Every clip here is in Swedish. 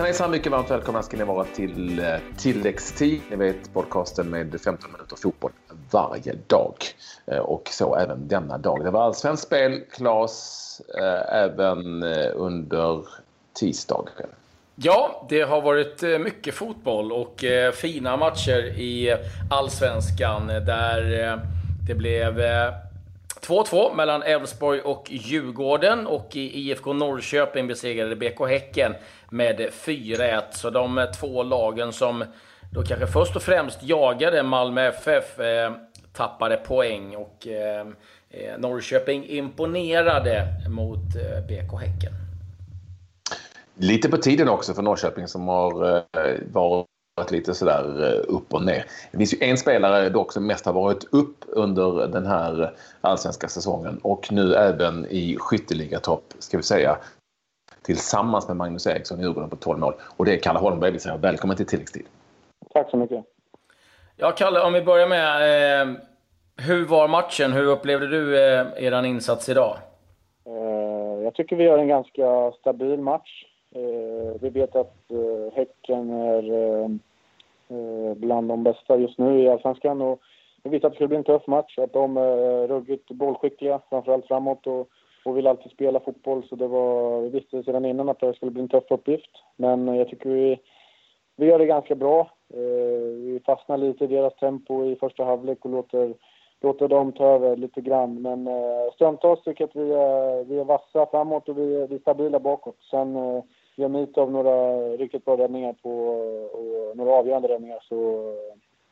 Hejsan hejsan, mycket varmt välkomna ska ni vara till eh, tilläggstid. Ni vet podcasten med 15 minuter fotboll varje dag. Eh, och så även denna dag. Det var allsvenskt spel, Klas, eh, även under tisdagen. Ja, det har varit mycket fotboll och fina matcher i allsvenskan där det blev 2-2 mellan Elfsborg och Djurgården och i IFK Norrköping besegrade BK Häcken med 4-1. Så de två lagen som då kanske först och främst jagade Malmö FF eh, tappade poäng och eh, eh Norrköping imponerade mot eh, BK Häcken. Lite på tiden också för Norrköping som har eh, varit varit lite sådär eh, upp och ner. Det finns ju en spelare dock som mest har varit upp under den här allsvenska säsongen och nu även i skytteligatopp, ska vi säga, tillsammans med Magnus Eriksson i Djurgården på 12 mål. Och det är Kalle Holmberg. Vi säger välkommen till tilläggstid. Tack så mycket. Ja, Kalle, om vi börjar med. Eh, hur var matchen? Hur upplevde du eh, er insats idag? Eh, jag tycker vi gör en ganska stabil match. Eh, vi vet att eh, Häcken är eh, Eh, bland de bästa just nu i Allsvenskan. Och vi visste att det skulle bli en tuff match, att de är ruggigt bollskickliga, framförallt framåt. Och, och vill alltid spela fotboll, så det var, vi visste sedan innan att det skulle bli en tuff uppgift. Men jag tycker vi, vi gör det ganska bra. Eh, vi fastnar lite i deras tempo i första halvlek och låter, låter dem ta över lite grann. Men eh, stundtals tycker jag att vi är, vi är vassa framåt och vi är, vi är stabila bakåt. Sen gör Mitov några riktigt bra räddningar på, och några avgörande räddningar. Så,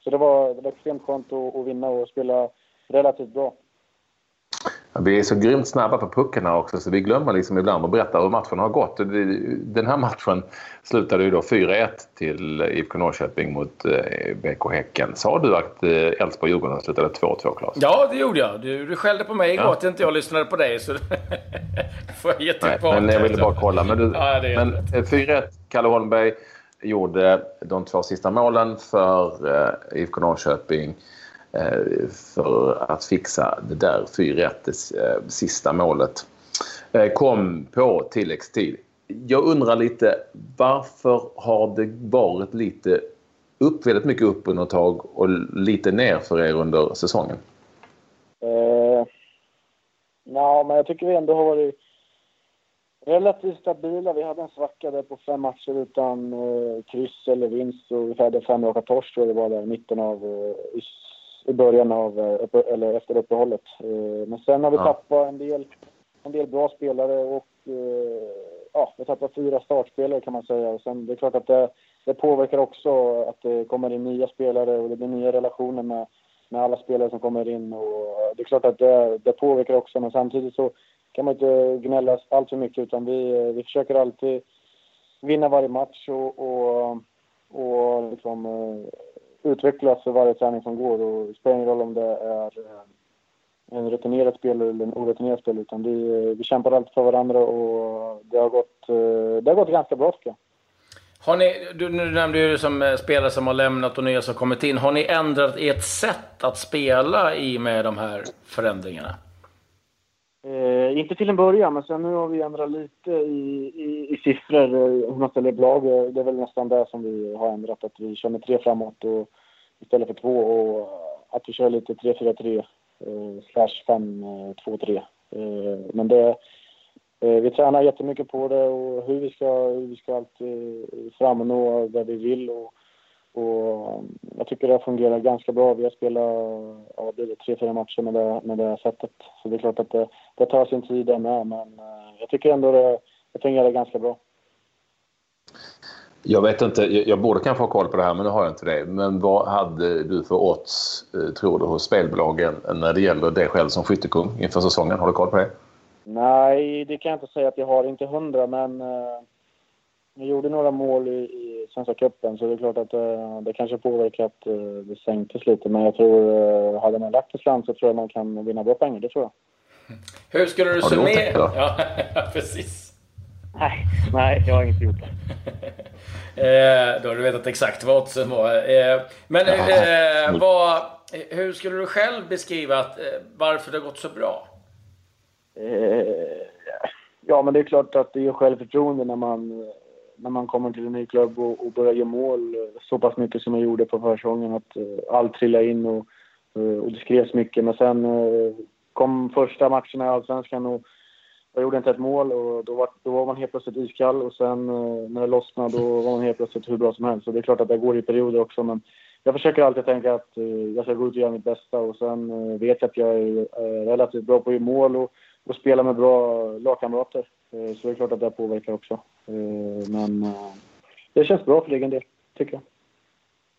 så det, var, det var extremt skönt att, att vinna och spela relativt bra. Vi är så grymt snabba på puckarna också så vi glömmer liksom ibland att berätta hur matchen har gått. Den här matchen slutade ju då 4-1 till IFK Norrköping mot eh, BK Häcken. Sa du att eh, Elfsborg-Djurgården slutade 2-2 Claes? Ja, det gjorde jag. Du, du skällde på mig igår ja. att inte jag lyssnade på dig. Så får jag ge Nej, Men jag ville bara kolla. Men, du, ja, men 4-1, eh, Kalle Holmberg gjorde de två sista målen för eh, IFK Norrköping. Eh, för att fixa det där 4-1, det eh, sista målet. Eh, kom på tilläggstid. Jag undrar lite varför har det varit lite upp, väldigt mycket upp under ett tag och lite ner för er under säsongen? Eh, ja, men jag tycker vi ändå har varit relativt stabila. Vi hade en svacka där på fem matcher utan eh, kryss eller vinst och vi hade fem raka torsk tror jag det var där i mitten av eh, i början av, eh, eller efter uppehållet. Eh, men sen har vi ja. tappat en del, en del bra spelare och eh, ja, vi tappat fyra startspelare kan man säga. Och sen det är klart att det, det påverkar också att det kommer in nya spelare och det blir nya relationer med, med alla spelare som kommer in. Och det är klart att det, det påverkar också, men samtidigt så kan man inte gnälla allt för mycket utan vi, eh, vi försöker alltid vinna varje match och, och, och liksom, eh, utvecklas för varje träning som går och det spelar ingen roll om det är eh, en rutinerad spelare eller en orutinerad spelare utan vi, vi kämpar alltid för varandra och det har gått, det har gått ganska bra tycker jag. Har ni, du, du nämnde ju som spelare som har lämnat och nya som kommit in. Har ni ändrat ert sätt att spela i med de här förändringarna? Eh, inte till en början, men sen nu har vi ändrat lite i, i, i siffror, eh, hur man ställer lag. Eh, det är väl nästan det som vi har ändrat, att vi kör med tre framåt och, istället för två och eh, att vi kör lite 3-4-3 eh, slash 5-2-3. Eh, men det, eh, vi tränar jättemycket på det och hur vi ska, hur vi ska alltid framnå där vi vill. Och, och jag tycker det fungerar ganska bra. Vi har spelat ja, tre, fyra matcher med det, med det sättet. Så det är klart att det, det tar sin tid det med, men jag tycker ändå det, det fungerar ganska bra. Jag vet inte, jag borde kanske ha koll på det här men nu har jag inte det. Men vad hade du för odds, eh, tror du, hos spelbolagen när det gäller dig själv som skyttekung inför säsongen? Har du koll på det? Nej, det kan jag inte säga att jag har. Inte hundra, men jag gjorde några mål i, i Svenska cupen så det är klart att uh, det kanske påverkat att uh, det sänktes lite. Men jag tror, uh, hade man lagt en slant så tror jag man kan vinna bra pengar. Det tror jag. Hur skulle du summera... Ja, precis. Nej, nej, jag har inte gjort det. eh, då har du vetat exakt vad oddsen var. Eh, men eh, vad, hur skulle du själv beskriva att, eh, varför det har gått så bra? Eh, ja, men det är klart att det ger självförtroende när man, när man kommer till en ny klubb och, och börjar göra mål eh, så pass mycket som jag gjorde på försäsongen. Att eh, allt trillade in och, eh, och det skrevs mycket. Men sen kom första matcherna i Allsvenskan och jag gjorde inte ett mål och då var, då var man helt plötsligt iskall och sen när det lossnade då var man helt plötsligt hur bra som helst. Så det är klart att det går i perioder också men jag försöker alltid tänka att jag ska gå ut och göra mitt bästa och sen vet jag att jag är relativt bra på att göra mål och och spela med bra lagkamrater. Så det är klart att det påverkar också. Eh, men eh, det känns bra för egen del, tycker jag.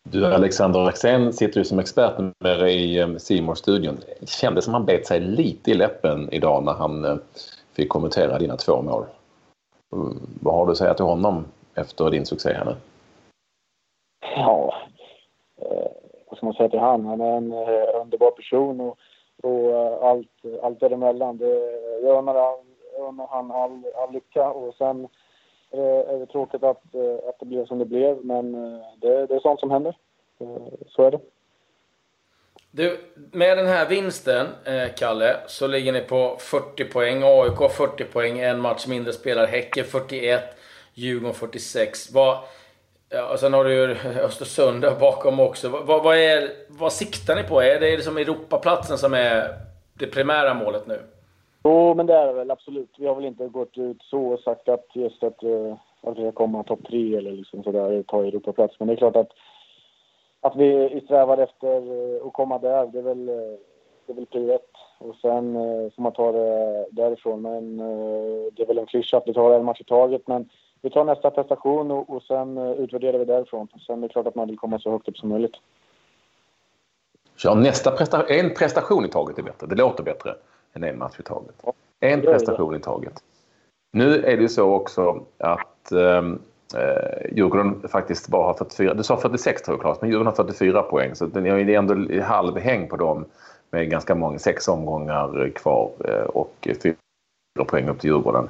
Du Alexander Axén sitter ju som expert numera i simor studion Kändes som han bet sig lite i läppen idag när han fick kommentera dina två mål. Vad har du att säga till honom efter din succé här nu? Ja, vad ska man säga till honom? Han är en underbar person och och eh, allt, allt däremellan. Det, jag unnar, unnar han all, all lycka och sen det är det tråkigt att, eh, att det blev som det blev men eh, det, det är sånt som händer. Så är det. Du, med den här vinsten, Kalle, så ligger ni på 40 poäng. AIK 40 poäng, en match mindre spelar. Häcken 41, Djurgården 46. Vad, Ja, och sen har du ju Östersund där bakom också. Vad, vad, är, vad siktar ni på? Är det liksom Europaplatsen som är det primära målet nu? Jo, men det är det väl absolut. Vi har väl inte gått ut så och sagt att just att, eh, att vi ska komma topp tre eller liksom sådär, ta Europaplats. Men det är klart att, att vi strävar efter eh, att komma där, det är väl, eh, det är väl prio ett. Och sen får man ta det därifrån. Men det är väl en klyscha att vi tar en match i taget. Men vi tar nästa prestation och, och sen utvärderar vi därifrån. Sen är det klart att man vill komma så högt upp som möjligt. Ja, nästa prestation, en prestation i taget är bättre. Det låter bättre en match i taget. En prestation i taget. Nu är det ju så också att ehm, eh, Djurgården faktiskt bara har 44. Du sa 46 tror jag Claes, men Djurgården har 44 poäng. Så det är ändå halvhäng på dem med ganska många, sex omgångar kvar eh, och fyra poäng upp till Djurgården.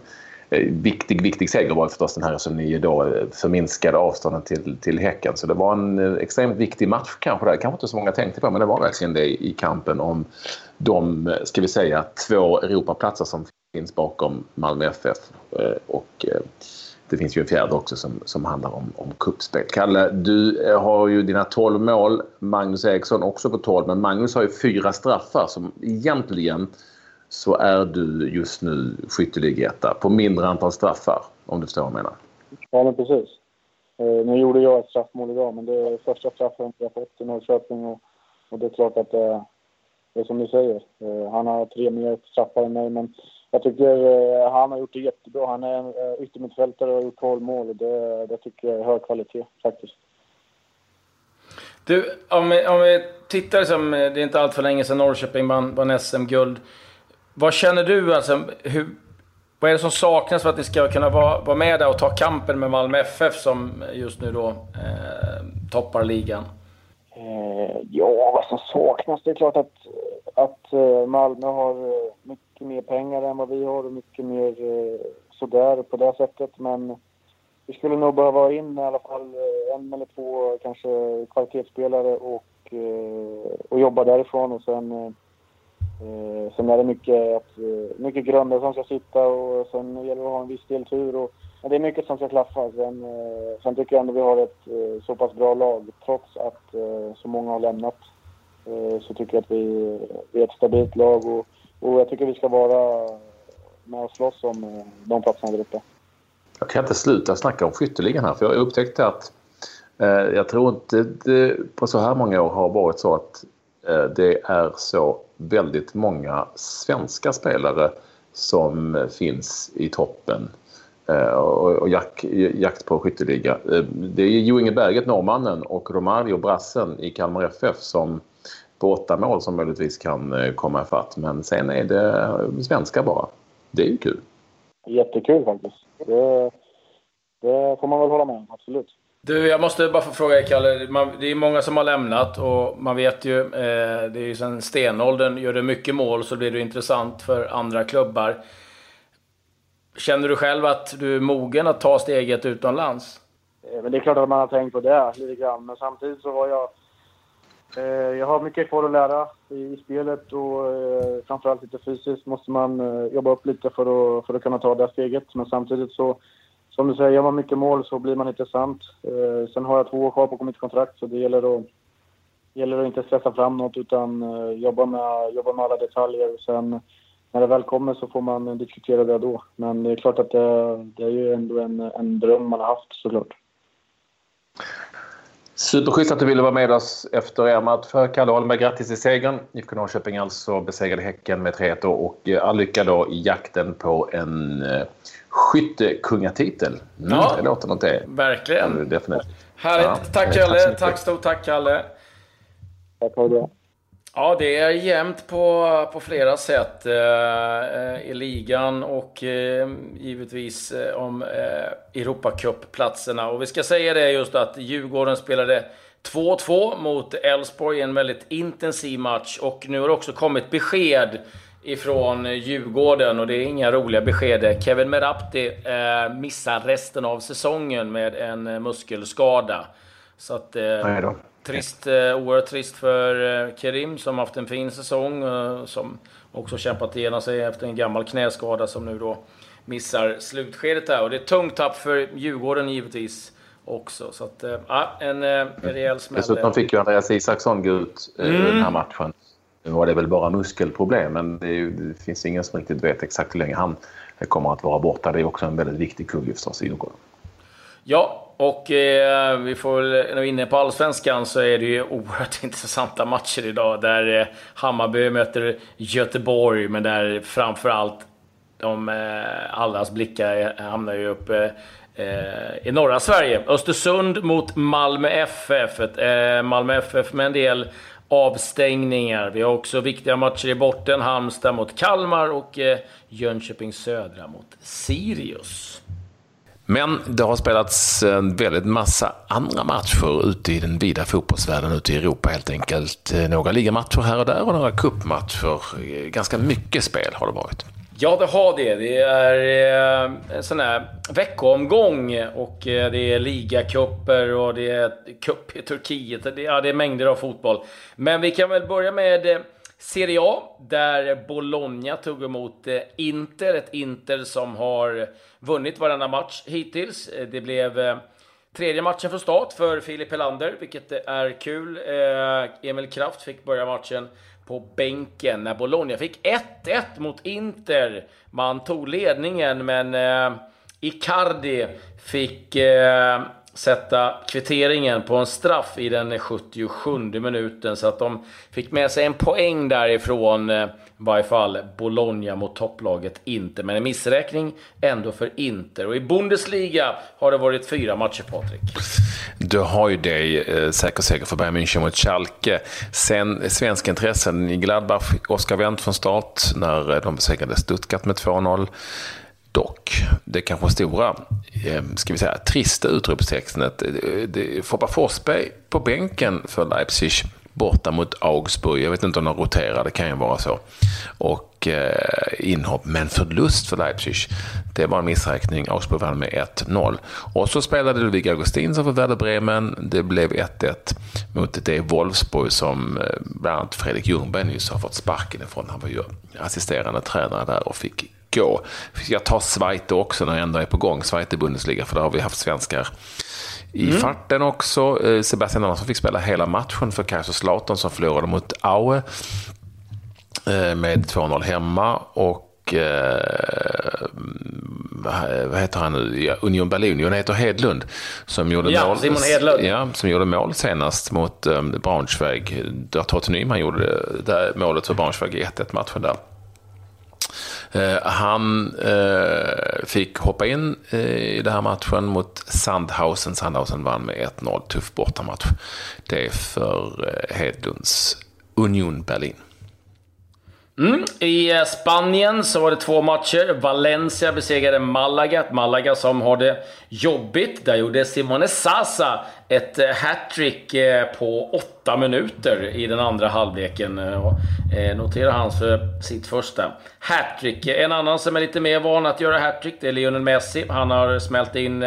Eh, viktig, viktig seger var förstås den här som ni då eh, förminskade avstånden till, till Häcken. Så det var en eh, extremt viktig match kanske där. Kanske inte så många tänkte på men det var verkligen det i kampen om de, ska vi säga, två Europaplatser som finns bakom Malmö FF. Och det finns ju en fjärde också som, som handlar om, om kuppspel. Kalle, du har ju dina 12 mål. Magnus Eriksson också på 12 men Magnus har ju fyra straffar som egentligen så är du just nu skytteligetta på mindre antal straffar, om du förstår vad jag menar. Ja, men precis. Eh, nu gjorde jag ett straffmål idag, men det är första straffen jag fått i Norrköping och, och det är klart att det, det är som du säger. Eh, han har tre mer straffar än mig, men jag tycker eh, han har gjort det jättebra. Han är en yttermittfältare och har gjort 12 mål och det, det tycker jag är hög kvalitet faktiskt. Du, om vi, om vi tittar som, det är inte allt för länge sedan Norrköping vann, vann SM-guld. Vad känner du? Alltså, hur, vad är det som saknas för att ni ska kunna vara, vara med där och ta kampen med Malmö FF som just nu då eh, toppar ligan? Eh, ja, vad som saknas? Det är klart att, att eh, Malmö har eh, mycket mer pengar än vad vi har och mycket mer eh, sådär på det sättet. Men vi skulle nog behöva ha in i alla fall eh, en eller två kanske kvalitetsspelare och, eh, och jobba därifrån och sen Eh, sen är det mycket, att, eh, mycket grunder som ska sitta och sen gäller det att ha en viss del tur. Och, men det är mycket som ska klaffa. Sen, eh, sen tycker jag ändå vi har ett eh, så pass bra lag. Trots att eh, så många har lämnat eh, så tycker jag att vi, vi är ett stabilt lag och, och jag tycker vi ska vara med och slåss om eh, de platserna där uppe. Jag kan inte sluta snacka om skytteligan här för jag upptäckte att eh, jag tror inte det på så här många år har varit så att Eh, det är så väldigt många svenska spelare som finns i toppen eh, och jakt på skytteliga. Eh, det är Jo Inge Berget, norrmannen, och Romario Brassen i Kalmar FF som på åtta mål som möjligtvis kan komma ifatt. Men sen är det svenska bara. Det är ju kul. Jättekul faktiskt. Det, det får man väl hålla med om, absolut. Du, jag måste bara få fråga dig Kalle. Man, det är många som har lämnat och man vet ju, eh, det är ju sen stenåldern, gör du mycket mål så blir det intressant för andra klubbar. Känner du själv att du är mogen att ta steget utomlands? Eh, men det är klart att man har tänkt på det lite grann, men samtidigt så har jag eh, jag har mycket kvar att lära i, spelet och eh, framförallt lite fysiskt måste man eh, jobba upp lite för att, för att kunna ta det steget. Men samtidigt så som du säger, gör man mycket mål så blir man intressant. Eh, sen har jag två år kvar på mitt kontrakt så det gäller att, gäller att inte stressa fram något utan eh, jobba, med, jobba med alla detaljer. Sen när det väl kommer så får man diskutera det då. Men det är klart att det, det är ju ändå en, en dröm man har haft såklart. Superschysst att du ville vara med oss efter er match. Kalle Holmberg, grattis till segern. IFK Norrköping alltså besegrade Häcken med 3-1 och all lycka då i jakten på en uh, skyttekungatitel. Mm, ja, det låter något det. Verkligen. Ja, definitivt. Härligt. Ja, tack Kalle. Tack, tack stort tack Kalle. Tack, bra. Ja, det är jämnt på, på flera sätt eh, eh, i ligan och eh, givetvis eh, om eh, Europacup-platserna. Och vi ska säga det just att Djurgården spelade 2-2 mot Elfsborg i en väldigt intensiv match. Och nu har det också kommit besked ifrån Djurgården och det är inga roliga besked. Kevin Merapti eh, missar resten av säsongen med en eh, muskelskada. Så att... Eh, Trist, eh, oerhört trist för eh, Kerim som haft en fin säsong. Eh, som också kämpat igenom sig efter en gammal knäskada som nu då missar slutskedet där. Och det är ett tungt tapp för Djurgården givetvis också. Så att, ja, en, en rejäl smäll. Dessutom fick ju Andreas Isaksson gult mm. den här matchen. Nu var det väl bara muskelproblem, men det, ju, det, finns ingen som riktigt vet exakt hur länge han kommer att vara borta. Det är också en väldigt viktig kugge förstås i Djurgården. Ja, och eh, vi får väl, när vi är inne på Allsvenskan så är det ju oerhört intressanta matcher idag. Där eh, Hammarby möter Göteborg, men där framförallt de, eh, allas blickar hamnar ju uppe eh, eh, i norra Sverige. Östersund mot Malmö FF. Ett, eh, Malmö FF med en del avstängningar. Vi har också viktiga matcher i botten. Halmstad mot Kalmar och eh, Jönköping Södra mot Sirius. Men det har spelats en väldigt massa andra matcher ute i den vida fotbollsvärlden ute i Europa helt enkelt. Några ligamatcher här och där och några cupmatcher. Ganska mycket spel har det varit. Ja, det har det. Det är eh, en sån här veckoomgång och eh, det är ligacuper och det är cup i Turkiet. Det, ja, det är mängder av fotboll. Men vi kan väl börja med eh, Serie A, där Bologna tog emot eh, Inter. Ett Inter som har vunnit varenda match hittills. Eh, det blev eh, tredje matchen för start för Filip Helander, vilket är kul. Emil Kraft fick börja matchen på bänken när Bologna fick 1-1 mot Inter. Man tog ledningen, men Icardi fick sätta kvitteringen på en straff i den 77 minuten. Så att de fick med sig en poäng därifrån, eh, i varje fall Bologna mot topplaget Inter. Men en missräkning ändå för Inter. Och i Bundesliga har det varit fyra matcher, Patrik. Du har ju det, eh, säker seger för Bayern München mot Schalke. Sen svenska intressen i Gladbach, Oskar Wendt från start när eh, de besegrade Stuttgart med 2-0. Dock, det kanske stora, eh, ska vi säga, trista utropstecknet. Eh, Foppa Forsberg på bänken för Leipzig borta mot Augsburg. Jag vet inte om de roterar, det kan ju vara så. Och eh, inhopp, men förlust för Leipzig. Det var en missräkning. Augsburg vann med 1-0. Och så spelade Ludvig Augustinsson för Werder Bremen. Det blev 1-1 mot det Wolfsburg som eh, bland annat Fredrik Ljungberg nyss har fått sparken ifrån. Han var ju assisterande tränare där och fick gå. Jag tar Zweite också när jag ändå är på gång, Zweite Bundesliga, för där har vi haft svenskar i mm. farten också. Eh, Sebastian Andersson fick spela hela matchen för Kaiserslautern som förlorade mot Aue eh, med 2-0 hemma. Och eh, vad heter han nu? Union Berlin, Union heter Hedlund. Som gjorde, ja, mål, Simon Hedlund. Ja, som gjorde mål senast mot um, Braunschweig. Där Totte Nyman gjorde det, där målet för Braunschweig i 1-1 matchen där. Eh, han eh, fick hoppa in eh, i den här matchen mot Sandhausen. Sandhausen vann med 1-0. Tuff bortamatch. Det är för eh, Hedlunds Union Berlin. Mm. I eh, Spanien så var det två matcher. Valencia besegrade Malaga. Malaga som har det jobbigt. Där gjorde Simone Sasa ett eh, hattrick eh, på åtta minuter i den andra halvleken. Noterar han för sitt första hattrick. En annan som är lite mer van att göra hattrick, det är Lionel Messi. Han har smält in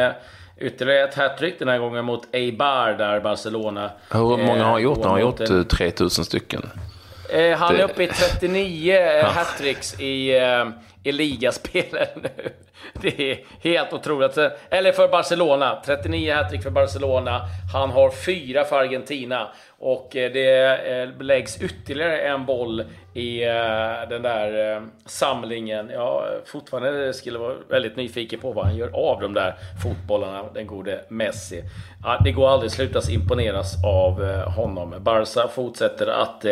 ytterligare ett hattrick, den här gången mot Eibar där Barcelona... Hur många har han gjort? Han har gjort 3000 stycken. Eh, han är uppe i 39 eh, hattricks i, eh, i ligaspelet nu. Det är helt otroligt. Eller för Barcelona. 39 hattrick för Barcelona. Han har fyra för Argentina. Och eh, det eh, läggs ytterligare en boll i eh, den där samlingen. Jag fortfarande skulle vara väldigt nyfiken på vad han gör av de där fotbollarna, den gode Messi. Det går aldrig slutas imponeras av honom. Barca fortsätter att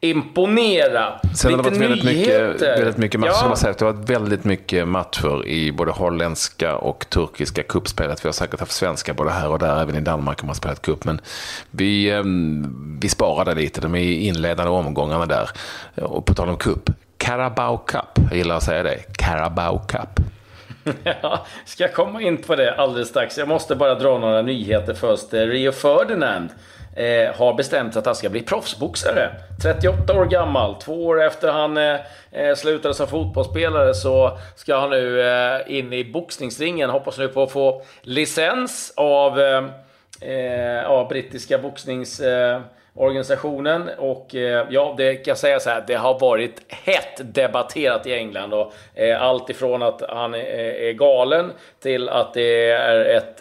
imponera. Sen har det varit väldigt mycket, väldigt mycket matcher. Ja. Säga, det har varit väldigt mycket matcher i både holländska och turkiska kuppspelet. Vi har säkert haft svenska både här och där, även i Danmark har man spelat cup. Men vi, ehm, vi sparade lite de inledande omgångarna där. Och på tal om cup, Carabao Cup. Jag gillar att säga det. Carabao Cup. Ja, ska jag komma in på det alldeles strax. Jag måste bara dra några nyheter först. Eh, Rio Ferdinand eh, har bestämt att han ska bli proffsboxare. 38 år gammal, två år efter han eh, eh, slutade som fotbollsspelare så ska han nu eh, in i boxningsringen. Hoppas nu på att få licens av, eh, eh, eh, av brittiska boxningsorganisationen. och ja, det kan jag säga så här, det har varit hett debatterat i England. Och, allt ifrån att han är galen till att det är ett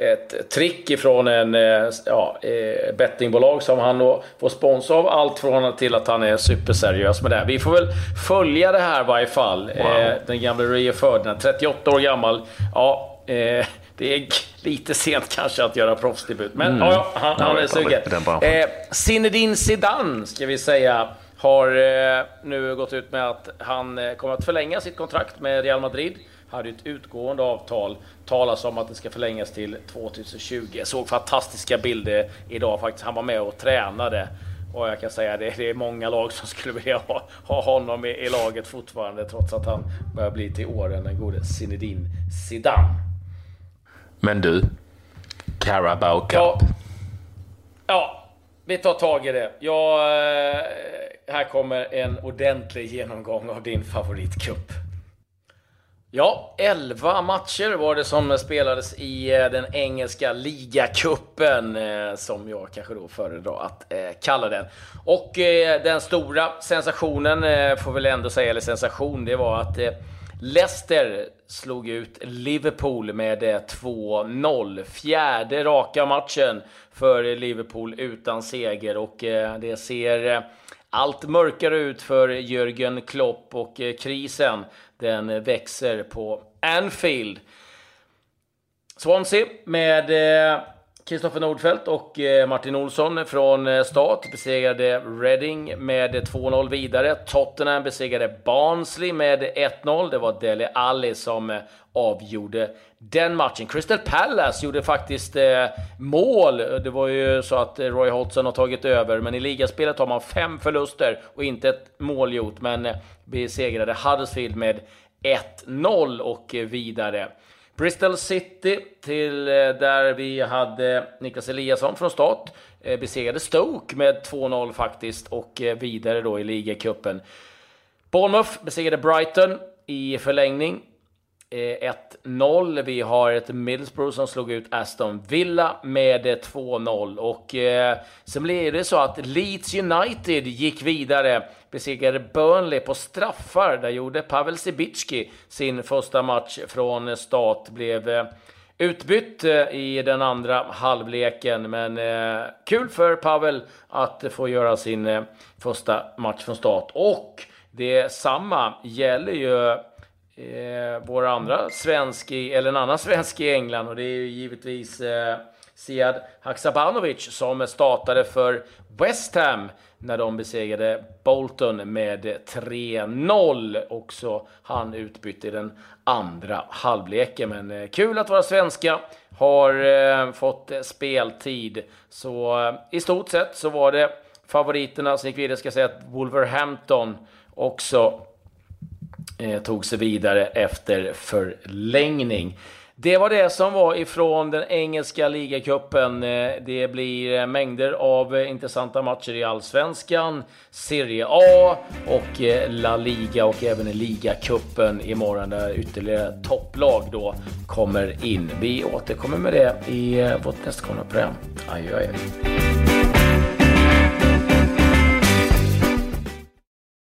ett trick ifrån en eh, ja, eh, bettingbolag som han då får sponsra av. Allt från till att han är superseriös med det. Vi får väl följa det här i varje fall. Wow. Eh, den gamla Rio Ferdinand, 38 år gammal. Ja, eh, det är lite sent kanske att göra proffsdebut, men mm. ja, han, han är sugen. Eh, Zinedine Zidane, ska vi säga, har eh, nu gått ut med att han eh, kommer att förlänga sitt kontrakt med Real Madrid hade ett utgående avtal. Talas om att det ska förlängas till 2020. Jag såg fantastiska bilder idag faktiskt. Han var med och tränade. Och jag kan säga det, det är många lag som skulle vilja ha, ha honom i, i, laget fortfarande trots att han börjar bli till åren, den gode Zinedine Zidane. Men du, Carabao Cup. Ja, ja, vi tar tag i det. Jag, eh, här kommer en ordentlig genomgång av din favoritcup. Ja, 11 matcher var det som spelades i eh, den engelska ligacupen, eh, som jag kanske då föredrar att kalla den. Och den stora sensationen, får väl ändå säga, eller sensation, det var att Leicester slog ut Liverpool med eh, 2-0. Fjärde raka matchen för Liverpool utan seger och eh, det ser eh, allt mörkare ut för Jörgen Klopp och krisen den växer på Anfield. Swansea med Kristoffer Nordfeldt och eh, Martin Olsson från stat start besegrade Reading med 2-0 vidare. Tottenham besegrade Barnsley med 1-0. Det var Dele Alli som eh, avgjorde den matchen. Crystal Palace gjorde faktiskt mål. Det var ju så att Roy Hodgson har tagit över, men i ligaspelet har man fem förluster och inte ett mål gjort. Men besegrade Huddersfield med 1-0 och vidare. Bristol City till eh, där vi hade Niklas Eliasson från start. Eh, besegrade Stoke med 2-0 faktiskt och eh, vidare då i ligacupen. Bournemouth besegrade Brighton i förlängning 1-0. Vi har ett Middlesbrough som slog ut Aston Villa med 2-0. Och eh, sen blev det så att Leeds United gick vidare, besegrade Burnley på straffar. Där gjorde Pavel Sibicki sin första match från start. Blev eh, utbytt eh, i den andra halvleken, men eh, kul för Pavel att få göra sin eh, första match från start. Och detsamma gäller ju eh, vår andra svensk, i, eller en annan svensk i England och det är ju givetvis eh, Siad Haksabanovic som startade för West Ham när de besegrade Bolton med 3-0. Också han utbytt i den andra halvleken. Men eh, kul att våra svenska har eh, fått eh, speltid. Så eh, i stort sett så var det favoriterna som gick vidare. Ska säga att Wolverhampton också Eh, tog sig vidare efter förlängning. Det var det som var ifrån den engelska ligacupen. Eh, det blir mängder av intressanta matcher i Allsvenskan, Serie A och eh, La Liga och även i ligacupen imorgon där ytterligare topplag då kommer in. Vi återkommer med det i vårt nästkommande program. Adjö, adjö.